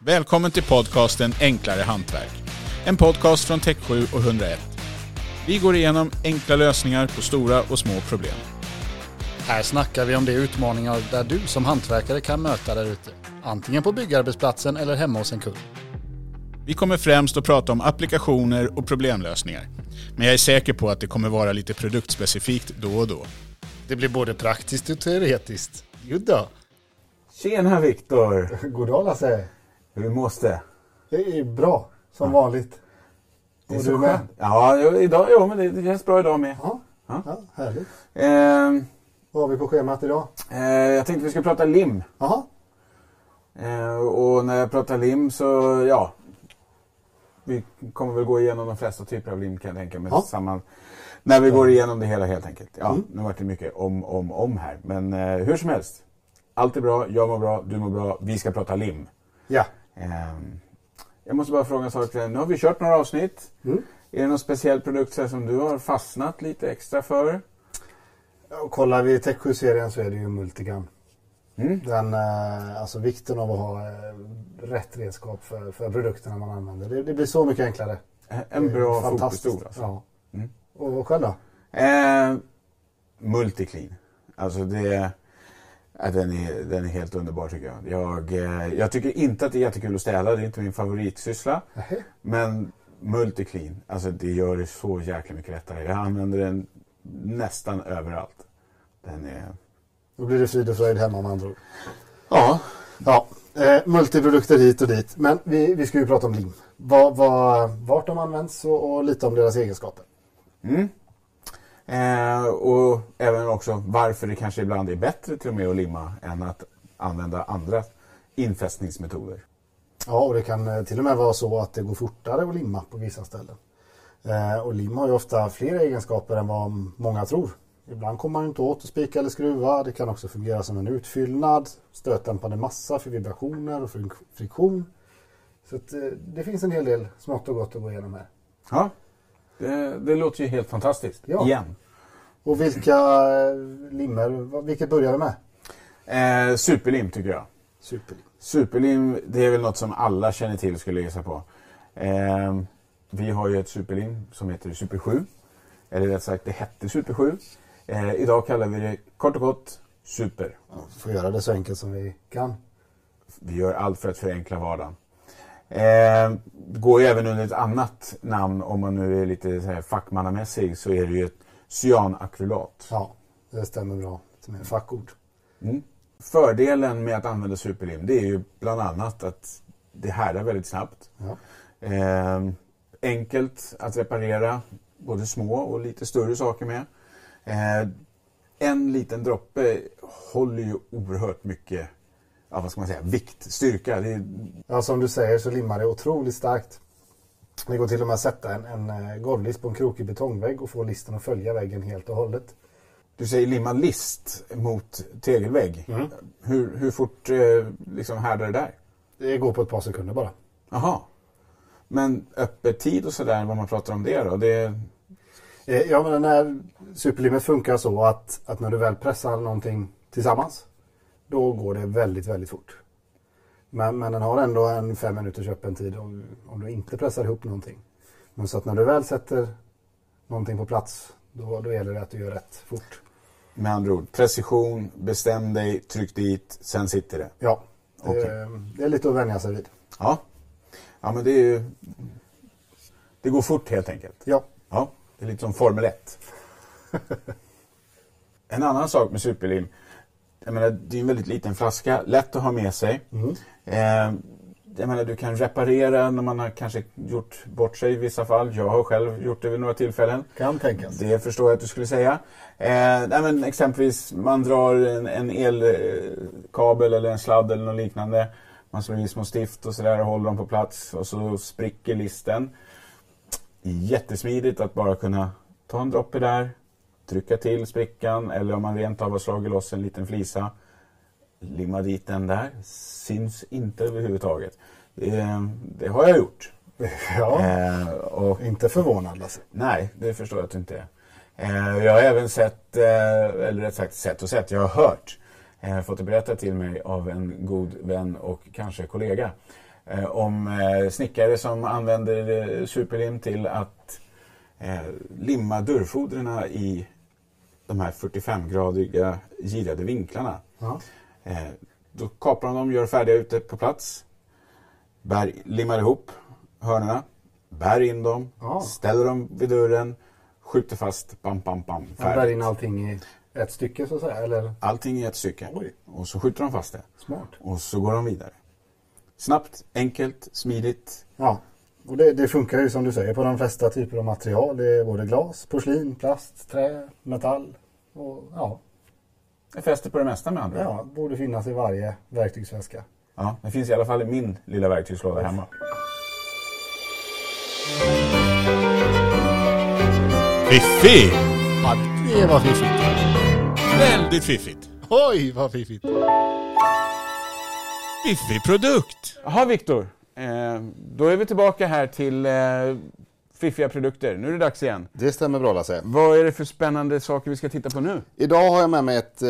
Välkommen till podcasten Enklare Hantverk. En podcast från Tech7 och 101. Vi går igenom enkla lösningar på stora och små problem. Här snackar vi om de utmaningar där du som hantverkare kan möta där ute. Antingen på byggarbetsplatsen eller hemma hos en kund. Vi kommer främst att prata om applikationer och problemlösningar. Men jag är säker på att det kommer vara lite produktspecifikt då och då. Det blir både praktiskt och teoretiskt. Jodå! Tjena Viktor! God dag Lasse! Hur mås det? Är bra, som vanligt. Det är Och så du med? Ja, idag, jo, men det, det känns bra idag med. Ja, Ja. ja härligt. Eh, Vad har vi på schemat idag? eh, jag tänkte vi ska prata lim. Jaha, Eh, och när jag pratar lim så, ja. Vi kommer väl gå igenom de flesta typer av lim kan jag tänka mig. Ja. Samman, när vi går igenom det hela helt enkelt. Ja, Mm. nu vart det mycket om, om, om här. Men eh, hur som helst. Allt är bra, jag mår bra, du mår bra. Vi ska prata lim. ja. Ehm, jag måste bara fråga en sak. Nu har vi kört några avsnitt. Mm. Är det någon speciell produkt som du har fastnat lite extra för? Och kollar vi Tech 7-serien så är det ju Multigun. Mm. Den, eh, alltså vikten av att ha eh, rätt redskap för, för produkterna man använder. Det, det blir så mycket enklare. En bra fotbollsstol alltså. Ja. Mm. Och själv då? Eh, Multiclean. Alltså det... Ja, den, är, den är helt underbar tycker jag. Jag, eh, jag tycker inte att det är jättekul att städa. Det är inte min favoritsyssla. Nähä. Men Multiclean, alltså det gör det så jäkla mycket lättare. Jag använder den nästan överallt. Den är... Då blir det frid och fröjd hemma med andra ord. Ja, Ja, eh, multiprodukter hit och dit. Men vi, vi ska ju prata om lim. Vad, vad, vart de används och, och lite om deras egenskaper. Mm. Eh, och även också varför det kanske ibland är bättre till och med att limma än att använda andra infästningsmetoder. Ja, och det kan eh, till och med vara så att det går fortare att limma på vissa ställen. Eh, och lim har ju ofta fler egenskaper än vad många tror. Ibland kommer man inte åt att spika eller skruva. Det kan också fungera som en utfyllnad, stötdämpande massa för vibrationer och frik- friktion. Så att, eh, det finns en hel del smått och gott att gå igenom här. Ja, det, det låter ju helt fantastiskt. Ja. Igen. Och vilka eh, limmer, vilket börjar vi med? Eh, superlim tycker jag. Superlim. Superlim, det är väl något som alla känner till skulle jag gissa på. Eh, vi har ju ett superlim som heter Super 7. Eller rätt sagt, det hette Super 7. Eh, idag kallar vi det kort och gott Super. Ja, vi får göra det så enkelt som vi kan. Vi gör allt för att förenkla vardagen. Eh, går ju även under ett annat namn om man nu är lite så här fackmannamässig så är det ju ett cyanakrylat. Ja, det stämmer bra med fackord. Mm. Fördelen med att använda superlim det är ju bland annat att det härdar väldigt snabbt. Ja. Eh, enkelt att reparera både små och lite större saker med. Eh, en liten droppe håller ju oerhört mycket ja, vad ska man säga, vikt, styrka. Det Ja, som du säger så limmar det otroligt starkt. Det går till och med att sätta en, en eh, golvlist på en krokig betongvägg och få listen att följa väggen helt och hållet. du säger limma list mot tegelvägg. Mm. Hur, hur fort eh, liksom härdar det där? Det går på ett par sekunder bara. Jaha. Men öppettid och sådär, vad man pratar om det då? Det, Eh, Ja, men den här superlimmet funkar så att, att när du väl pressar någonting tillsammans då går det väldigt, väldigt fort. Men, men den har ändå en fem minuters öppen tid om, om du inte pressar ihop någonting. Men så att när du väl sätter någonting på plats då, då gäller det att du gör rätt fort. med andra ord, precision, bestäm dig, tryck dit, sen sitter det. Ja, Okej. eh, det är lite att vänja sig vid. Ja. Ja, men det är ju... Det går fort helt enkelt. Ja, Ja, det är lite som Formel 1. en annan sak med superlim. Jag menar, det är en väldigt liten flaska, lätt att ha med sig. Mm. Eh, jag menar, du kan reparera när man har kanske gjort bort sig i vissa fall. Jag har själv gjort det vid några tillfällen. kan tänkas. Det förstår jag att du skulle säga. Eh, nej, men exempelvis, man drar en, en elkabel eller en sladd eller något liknande. Man slår i små stift och sådär och håller dem på plats och så spricker listen. Jättesmidigt att bara kunna ta en droppe där, trycka till sprickan eller om man rent av har slagit loss en liten flisa. Limma dit den där. Syns inte överhuvudtaget. Det, det har jag gjort. Ja, Eh, och inte förvånad Lasse. Nej, det förstår jag att du inte är. Eh, jag har även sett, eh, eller rätt sagt sett och sett, jag har hört, eh, fått det berättat till mig av en god vän och kanske kollega. Eh, om eh, snickare som använder eh, superlim till att eh, limma dörrfodren i de här 45-gradiga girade vinklarna. Ja. Eh, då kapar de dem, gör färdiga ute på plats. Bär, limmar ihop hörnorna, bär in dem, Ja. ställer dem vid dörren, skjuter fast, bam, bam, bam, Man bär färdigt. in allting i ett stycke så att säga, eller Allting i ett stycke. Oj. Och så skjuter de fast det. smart. Och så går de vidare. Snabbt, enkelt, smidigt. Ja, och det, det funkar ju som du säger på de flesta typer av material. Det är både glas, porslin, plast, trä, metall. Och, ja, Det fäster på det mesta med andra ja, borde finnas i varje verktygsväska. Ja, det finns i alla fall i min lilla verktygslåda hemma. Fiffi! Ja, det var fiffigt. Väldigt fiffigt. Oj, vad fiffigt. Fiffig produkt. Jaha, Viktor. Eh, då är vi tillbaka här till eh, fiffiga produkter. Nu är det dags igen. Det stämmer bra Lasse. Vad är det för spännande saker vi ska titta på nu? Idag har jag med mig ett eh,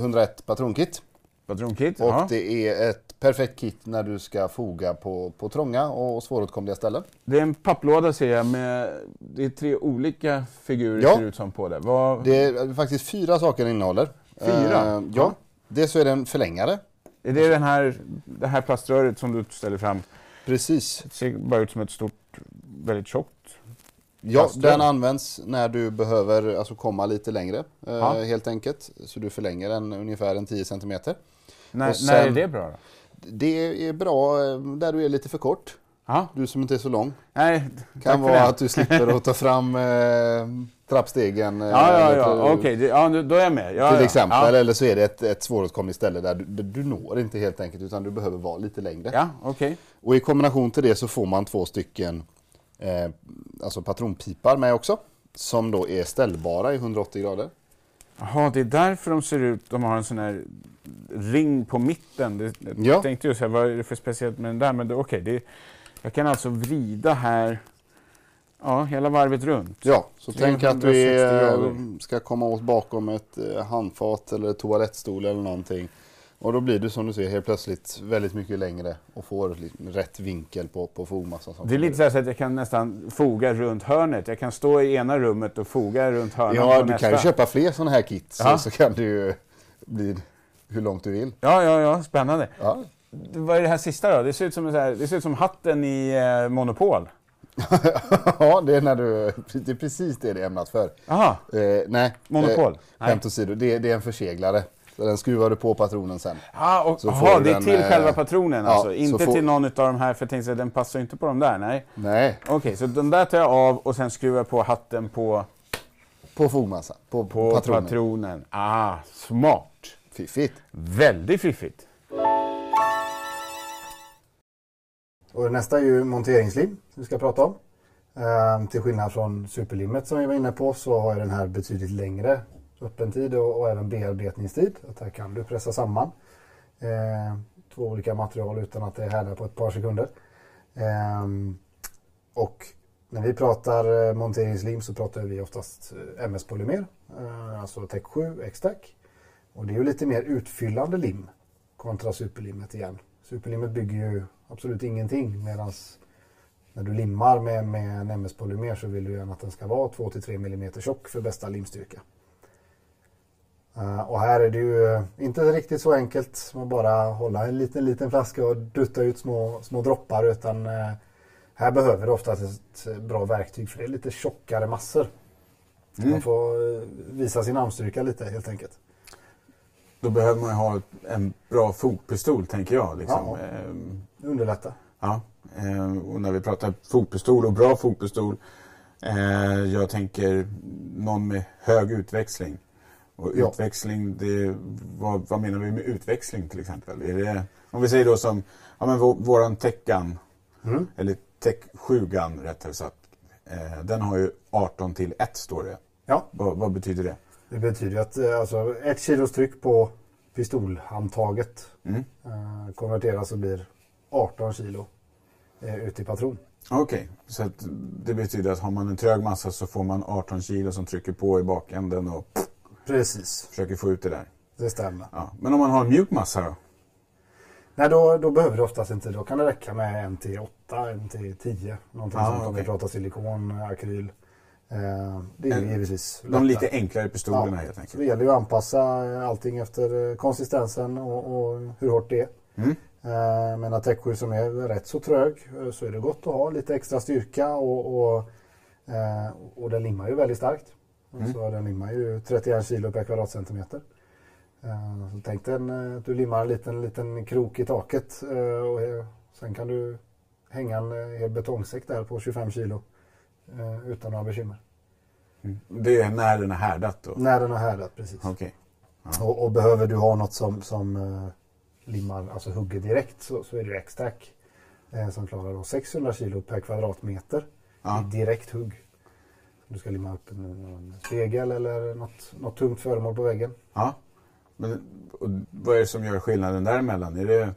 101 patronkit. Patronkit? Och Ja. det är ett perfekt kit när du ska foga på, på trånga och svåråtkomliga ställen. Det är en papplåda ser jag med det är tre olika figurer Ja. ser ut som på det. Vad, Det är faktiskt fyra saker den innehåller. Fyra? Eh, ja. Dels så är det en förlängare. Är det den här, det här plaströret som du ställer fram? Precis. Det ser bara ut som ett stort, väldigt tjockt. Ja, Plaströr. den används när du behöver alltså, komma lite längre. Eh. Helt enkelt. Så du förlänger den ungefär en 10 cm. När, sen- när är det bra då? Det är bra eh, där du är lite för kort. Ja, Du som inte är så lång. nej, Kan vara det. att du slipper att ta fram eh, trappstegen. eh, Ja, ja, ja, okej, det- ja, då är jag med. Ja, Till ja. exempel, eller så är det ett, ett svåråtkomligt ställe där du, du når inte helt enkelt utan du behöver vara lite längre. ja okej. Och i kombination till det så får man två stycken eh, alltså patronpipar med också. Som då är ställbara i 180 grader. Jaha, det är därför de ser ut, de har en sån här ring på mitten. Det, jag Ja. tänkte ju säga, vad är det för speciellt med den där? Men det- okej, det, jag kan alltså vrida här, ja, hela varvet runt. Ja, så tänk att du 360 är, grader. ska komma åt bakom ett eh, handfat eller toalettstol eller någonting. Och då blir du som du ser helt plötsligt väldigt mycket längre och får rätt vinkel på, på fogmassan. Det är lite så, att jag kan nästan foga runt hörnet. Jag kan stå i ena rummet och foga runt hörnet Ja, du nästa. kan ju köpa fler sådana här kit så, så kan du ju bli hur långt du vill. Ja, ja, ja, spännande. Ja, Vad är det här sista då? Det ser ut som, här, det ser ut som hatten i eh, Monopol. ja det, är när du, det är precis det det är ämnat för. Jaha, Eh, nej, Monopol? Eh, skämt åsido, det, det är en förseglare. Så den skruvar du på patronen sen. ah, och, Så får aha, du det är den, till eh, själva patronen ja, alltså? så Inte får- till någon av de här, för jag tänkte att den passar ju inte på de där, nej. Nej, Okej, så den där tar jag av och sen skruvar jag på hatten på, på fogmassan. På, på patronen. patronen. Ah, smart. Fiffigt. Väldigt fiffigt. Och nästa är ju monteringslim som vi ska prata om. Ehm, till skillnad från superlimmet som vi var inne på så har ju den här betydligt längre öppentid och, och även bearbetningstid. Att här kan du pressa samman ehm, två olika material utan att det härdar på ett par sekunder. Ehm, och när vi pratar eh, monteringslim så pratar vi oftast eh, MS-polymer, eh, alltså Tech 7 X-Tac. Och det är ju lite mer utfyllande lim kontra superlimmet igen. Superlimmet bygger ju absolut ingenting medan när du limmar med, med en MS-polymer så vill du gärna att den ska vara 2-3 mm tjock för bästa limstyrka. Eh, och här är det ju eh, inte riktigt så enkelt som att bara hålla en liten, liten flaska och dutta ut små, små droppar utan eh, här behöver du oftast ett bra verktyg för det är lite tjockare massor. Man får visa sin armstyrka lite helt enkelt. Då behöver man ju ha en bra fotpistol, tänker jag. Liksom. Ja. Underlätta. Ja, eh, och när vi pratar fotpistol och bra fotpistol. Eh, jag tänker någon med hög utväxling. Och Ja. utväxling, det, vad, vad menar vi med utväxling till exempel? Är det, om vi säger då som ja, men vå, våran Techgun, Mm. eller Tech 7gun rättare sagt. Eh, den har ju 18 till 1 står det. Ja, Vad, vad betyder det? det betyder att alltså, ett kilos tryck på pistolhandtaget Mm. konverteras och blir 18 kilo eh, ut i patron. Okej, så att det betyder att har man en trög massa så får man 18 kilo som trycker på i bakänden och Precis, försöker få ut det där. det stämmer. Ja. Men om man har en mjuk massa då? Nej, då, då behöver du oftast inte. Då kan det räcka med en till 8, en till 10. Någonting Ah, sånt om vi pratar silikon, akryl. Eh, det är En- givetvis De lättare. lite enklare pistolerna Ja, helt Så enkelt. det gäller ju att anpassa allting efter eh, konsistensen och, och hur hårt det är. Mm. Eh, Men att 7 som är rätt så trög eh, så är det gott att ha lite extra styrka och, och, eh, och den limmar ju väldigt starkt. Mm. Så den limmar ju 31 kilo per kvadratcentimeter. Så tänk dig att du limmar en liten, liten krok i taket och sen kan du hänga en hel betongsäck där på 25 kilo utan några bekymmer. Mm. Det är när den är härdat då? När den har härdat precis. Okej. Och, och behöver du ha något som, som limmar, alltså hugger direkt så, så är det X-Tac eh, som klarar då 600 kilo per kvadratmeter Ja. i direkt hugg. Du ska limma upp en, en spegel eller något, något tungt föremål på väggen. Ja. Men och vad är det som gör skillnaden däremellan? Är det,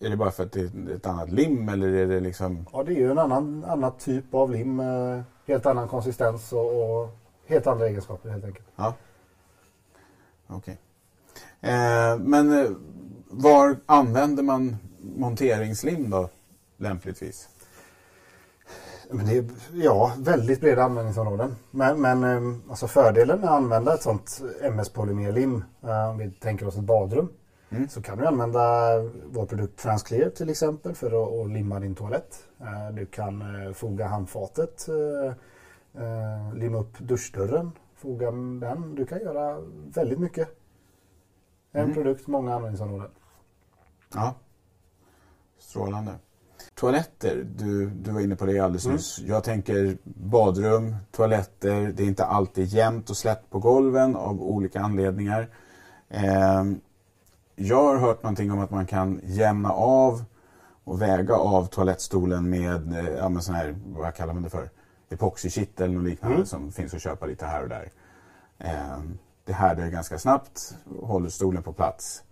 är det bara för att det är ett annat lim eller är det liksom... Ja, det är ju en annan, annan typ av lim. Eh, helt annan konsistens och, och helt andra egenskaper helt enkelt. Ja. Okej. Eh, men eh, var använder man monteringslim då lämpligtvis? Men det är ja, väldigt breda användningsområden. Men, men eh, alltså fördelen med att använda ett sånt MS-polymerlim, eh, om vi tänker oss ett badrum, Mm. så kan du använda vår produkt Transclear till exempel för att, att limma din toalett. Eh, Du kan eh, foga handfatet, eh, eh, limma upp duschdörren, foga den. Du kan göra väldigt mycket. En Mm. produkt, många användningsområden. Ja. Strålande. Toaletter, du, du var inne på det alldeles Mm. nyss. Jag tänker badrum, toaletter. Det är inte alltid jämnt och slätt på golven av olika anledningar. Eh, jag har hört någonting om att man kan jämna av och väga av toalettstolen med, eh, ja men sån här, vad kallar man det för? Epoxykittel eller något liknande Mm. som finns att köpa lite här och där. Eh, det härdar ganska snabbt, håller stolen på plats.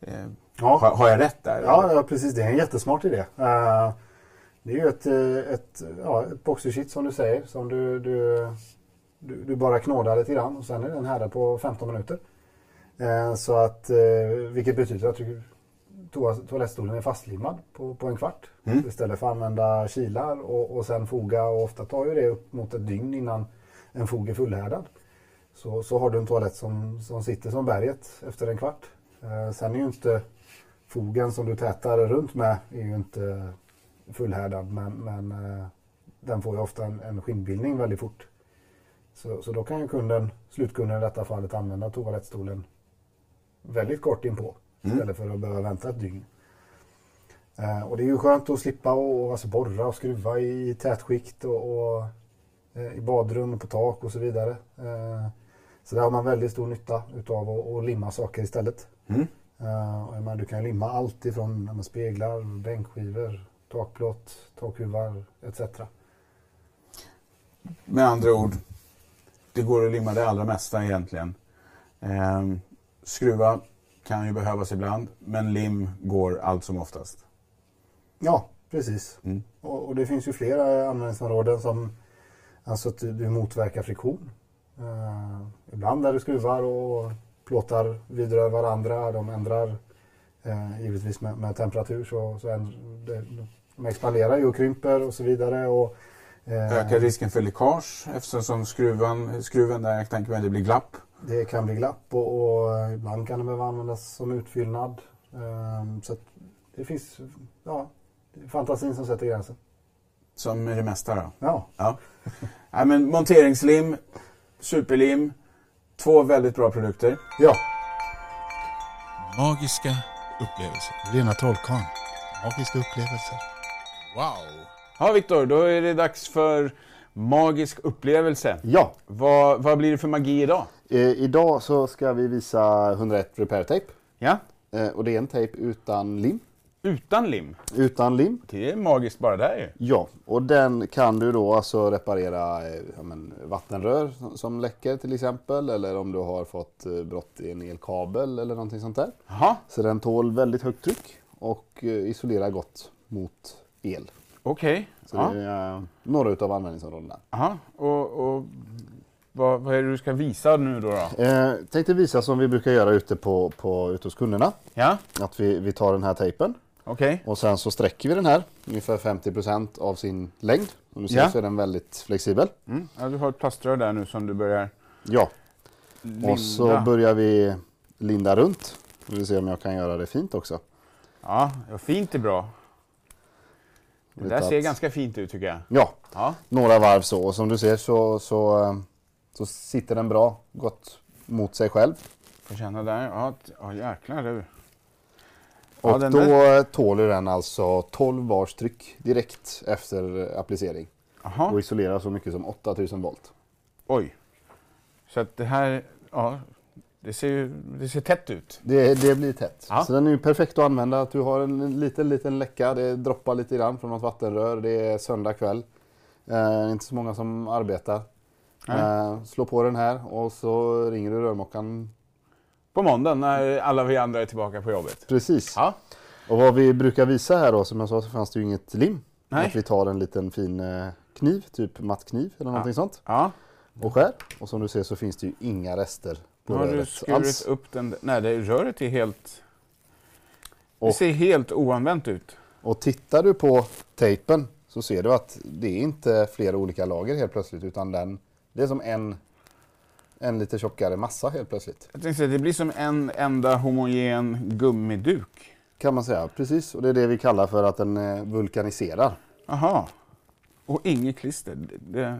Eh, Ja. har, har jag rätt där? Ja, ja, precis. Det är en jättesmart idé. Eh, det är ju ett, eh, ett, ja, ett boxershit som du säger. Som du, du, du, du bara knådar lite grann och sen är den här på 15 minuter. Eh, så att, eh, vilket betyder att du, toa- toalettstolen är fastlimmad på, på en kvart. Mm. Istället för att använda kilar och, och sen foga. Och ofta tar ju det upp mot ett dygn innan en fog är fullhärdad. Så, så har du en toalett som, som sitter som berget efter en kvart. Eh, sen är ju inte fogen som du tätar runt med är ju inte fullhärdad men, men eh, den får ju ofta en, en skinnbildning väldigt fort. Så, så då kan ju kunden, slutkunden i detta fallet använda toalettstolen väldigt kort inpå Mm. istället för att behöva vänta ett dygn. Eh, och det är ju skönt att slippa och, alltså borra och skruva i tätskikt och, och eh, i badrum och på tak och så vidare. Eh, så där har man väldigt stor nytta utav att, att limma saker istället. Mm. Uh, och menar, du kan limma allt ifrån ja, men speglar, bänkskivor, takplåt, takhuvar etc. Med andra ord, det går att limma det allra mesta egentligen. Eh, skruva kan ju behövas ibland, men lim går allt som oftast. Ja, precis. Mm. Och, och det finns ju flera användningsområden som alltså att du, du motverkar friktion. Eh, ibland när du skruvar och plåtar vidrör varandra, de ändrar eh, givetvis med, med temperatur så, så ändrar, det, de expanderar ju och krymper och så vidare. Och, eh, Ökar risken för läckage eftersom skruven, skruven där, jag tänker mig det blir glapp. Det kan bli glapp och, och ibland kan det behöva användas som utfyllnad. Ehm, så det finns ja, det är fantasin som sätter gränsen. Som med det mesta då. Ja, Ja. Nej, men monteringslim, superlim, två väldigt bra produkter. ja. Magiska upplevelser. Rena trollkarlen. Magiska upplevelser. Wow! Ja, Viktor, då är det dags för magisk upplevelse. Ja, Vad, vad blir det för magi idag? eh, idag så ska vi visa 101 repair tape. Ja, Eh, och det är en tejp utan lim. Utan lim. Utan lim. Det är magiskt bara där ju. Ja, och den kan du då alltså reparera eh, ja, men, vattenrör som- som läcker till exempel. Eller om du har fått eh, brott i en elkabel eller någonting sånt där. Jaha, Så den tål väldigt högt tryck och eh, isolerar gott mot el. okej. Så Ja. det är eh, några utav användningsområdena. Aha. Och, och vad, vad är det du ska visa nu då? då? Eh, tänkte visa som vi brukar göra ute, på, på, ute hos kunderna. Ja, Att vi, vi tar den här tejpen okej. och sen så sträcker vi den här ungefär 50% av sin längd. Som du ser Ja. så är den väldigt flexibel. Mm. Ja, du har ett plaströr där nu som du börjar Ja, linda. och så börjar vi linda runt. Vi vill se om jag kan göra det fint också. Ja, fint är bra. Det där ser ganska fint ut tycker jag. Ja, Ja, några varv så. Och som du ser så, så, så sitter den bra, gott mot sig själv. får känna där. Ja, ja jäklar du. Ja, Och den då där- tåler den alltså 12 bars tryck direkt efter applicering. Jaha, Och isolerar så mycket som 8000 volt. oj. Så att det här, ja, det ser, ju- det ser tätt ut. Det, det blir tätt. Ja. Så den är ju perfekt att använda. Att du har en liten, liten läcka. Det droppar lite grann från något vattenrör. Det är söndag kväll. Eh, inte så många som arbetar. Eh, slå på den här och så ringer du rörmokaren. På måndagen när alla vi andra är tillbaka på jobbet. Precis. Ja, Och vad vi brukar visa här då, som jag sa så fanns det ju inget lim. Nej. Att vi tar en liten fin eh, kniv, typ mattkniv eller någonting sånt. ja. Och skär. Och som du ser så finns det ju inga rester på Nu har du röret skurit alls. upp den. Nej, det, röret är helt... Det Och- ser helt oanvänt ut. Och tittar du på tejpen så ser du att det är inte flera olika lager helt plötsligt utan den, det är som en, en lite tjockare massa helt plötsligt. Jag tänkte säga, det blir som en enda homogen gummiduk. Kan man säga. Precis, och det är det vi kallar för att den eh, vulkaniserar. Aha. Och inget klister. Det,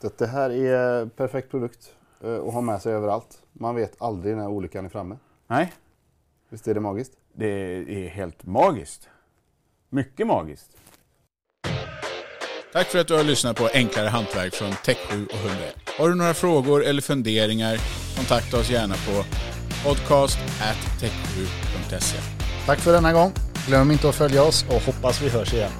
det, det här är perfekt produkt eh, att ha med sig överallt. Man vet aldrig när olyckan är framme. nej, Visst är det magiskt? det är helt magiskt. Mycket magiskt. Tack för att du har lyssnat på Enklare Hantverk från Tech7 och 101. Har du några frågor eller funderingar, kontakta oss gärna på podcast tech7.se. Tack för denna gång. Glöm inte att följa oss och hoppas vi hörs igen.